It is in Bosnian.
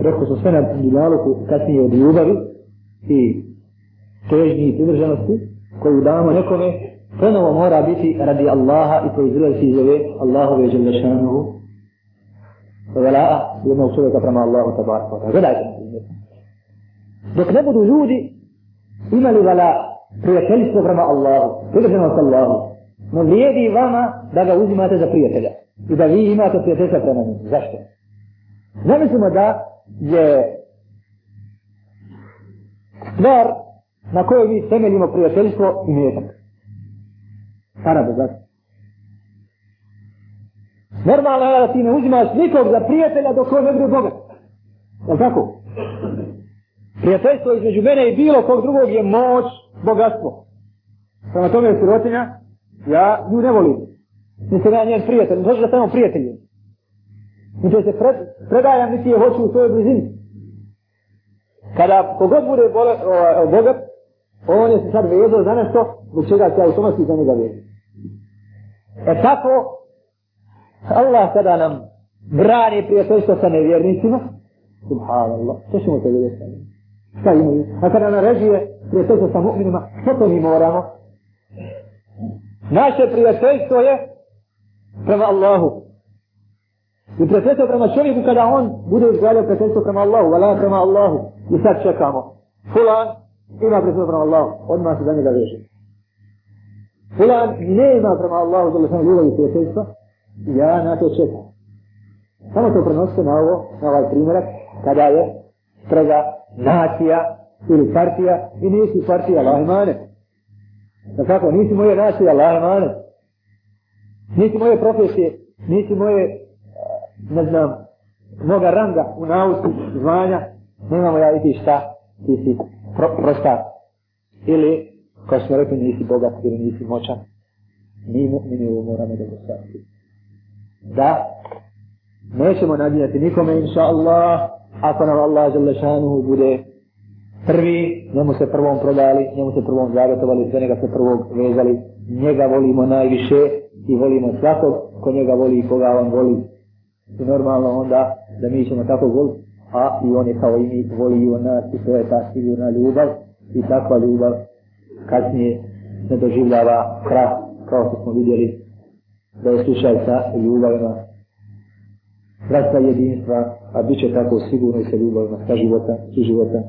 rekao sam sve na dunjaluku kasnije od ljubavi i težnji i privrženosti koju damo nekome, ponovo mora biti radi Allaha i proizlazi iz ove Allahove želešanuhu velaa jednog čovjeka prema Allahu tabaraka. Gledajte. Dok ne budu ljudi imali vela prijateljstvo prema Allahu, privrženost Allahu, ne vrijedi vama da ga uzimate za prijatelja i da vi imate prijateljstva prema njim. Zašto? Zamislimo da je stvar na kojoj mi temeljimo prijateljstvo i metak. Para zato. Normalno je da ti ne uzimaš nikog za prijatelja dok on ne bude bogat. Jel tako? Prijateljstvo između mene i bilo kog drugog je moć, bogatstvo. Prema tome je sirotinja, ja nju ne volim. Nisam ja njen prijatelj, ne da samo prijatelj. Niti se pred, predajam, niti je hoću u svojoj blizini. Kada kogod bude bole, ovaj, o, o, bogat, on je se sad vezao za nešto, zbog čega se automatski za njega vezao. E tako, Allah kada nam brani prijateljstvo sa nevjernicima, subhanallah, što ćemo se vidjeti sa njim? Šta imaju? A kada naređuje prijateljstvo sa mu'minima, što to mi moramo? Naše prijateljstvo je prema Allahu. I prijateljstvo prema čovjeku kada on bude izgledao prijateljstvo prema Allahu, vala prema Allahu. I sad čekamo. Fulan ima prijateljstvo prema Allahu. Odmah se za njega veže. Fulan ne ima prema Allahu, zelo sam ljubav i prijateljstva. Ja na to čekam. Samo to prenosite na ovo, na ovaj primjerak, kada je sprega nacija ili partija i nisi partija Allah imane. Da kako, nisi moje nacije Allah imane. Nisi moje profesije, nisi moje, ne znam, moga ranga u nauci, zvanja, nemamo ja i ti šta, ti si pro, prostar. Ili, kao smo rekli, nisi bogat ili nisi moćan. Mi mu'mini ovo moramo da dostaviti da nećemo nadijati nikome inša Allah ako nam Allah žele šanuhu bude prvi njemu se prvom prodali njemu se prvom zagotovali sve njega se prvog vezali njega volimo najviše i volimo svakog ko njega voli i koga on voli i normalno onda da mi ćemo tako voliti a i on je kao i mi voli i on nas i to je ta sigurna ljubav i takva ljubav kasnije ne doživljava krah kao što smo vidjeli da je slušaj sa ljubavima rasta jedinstva, a bit će tako sigurno i sa ljubavima sa života, su života.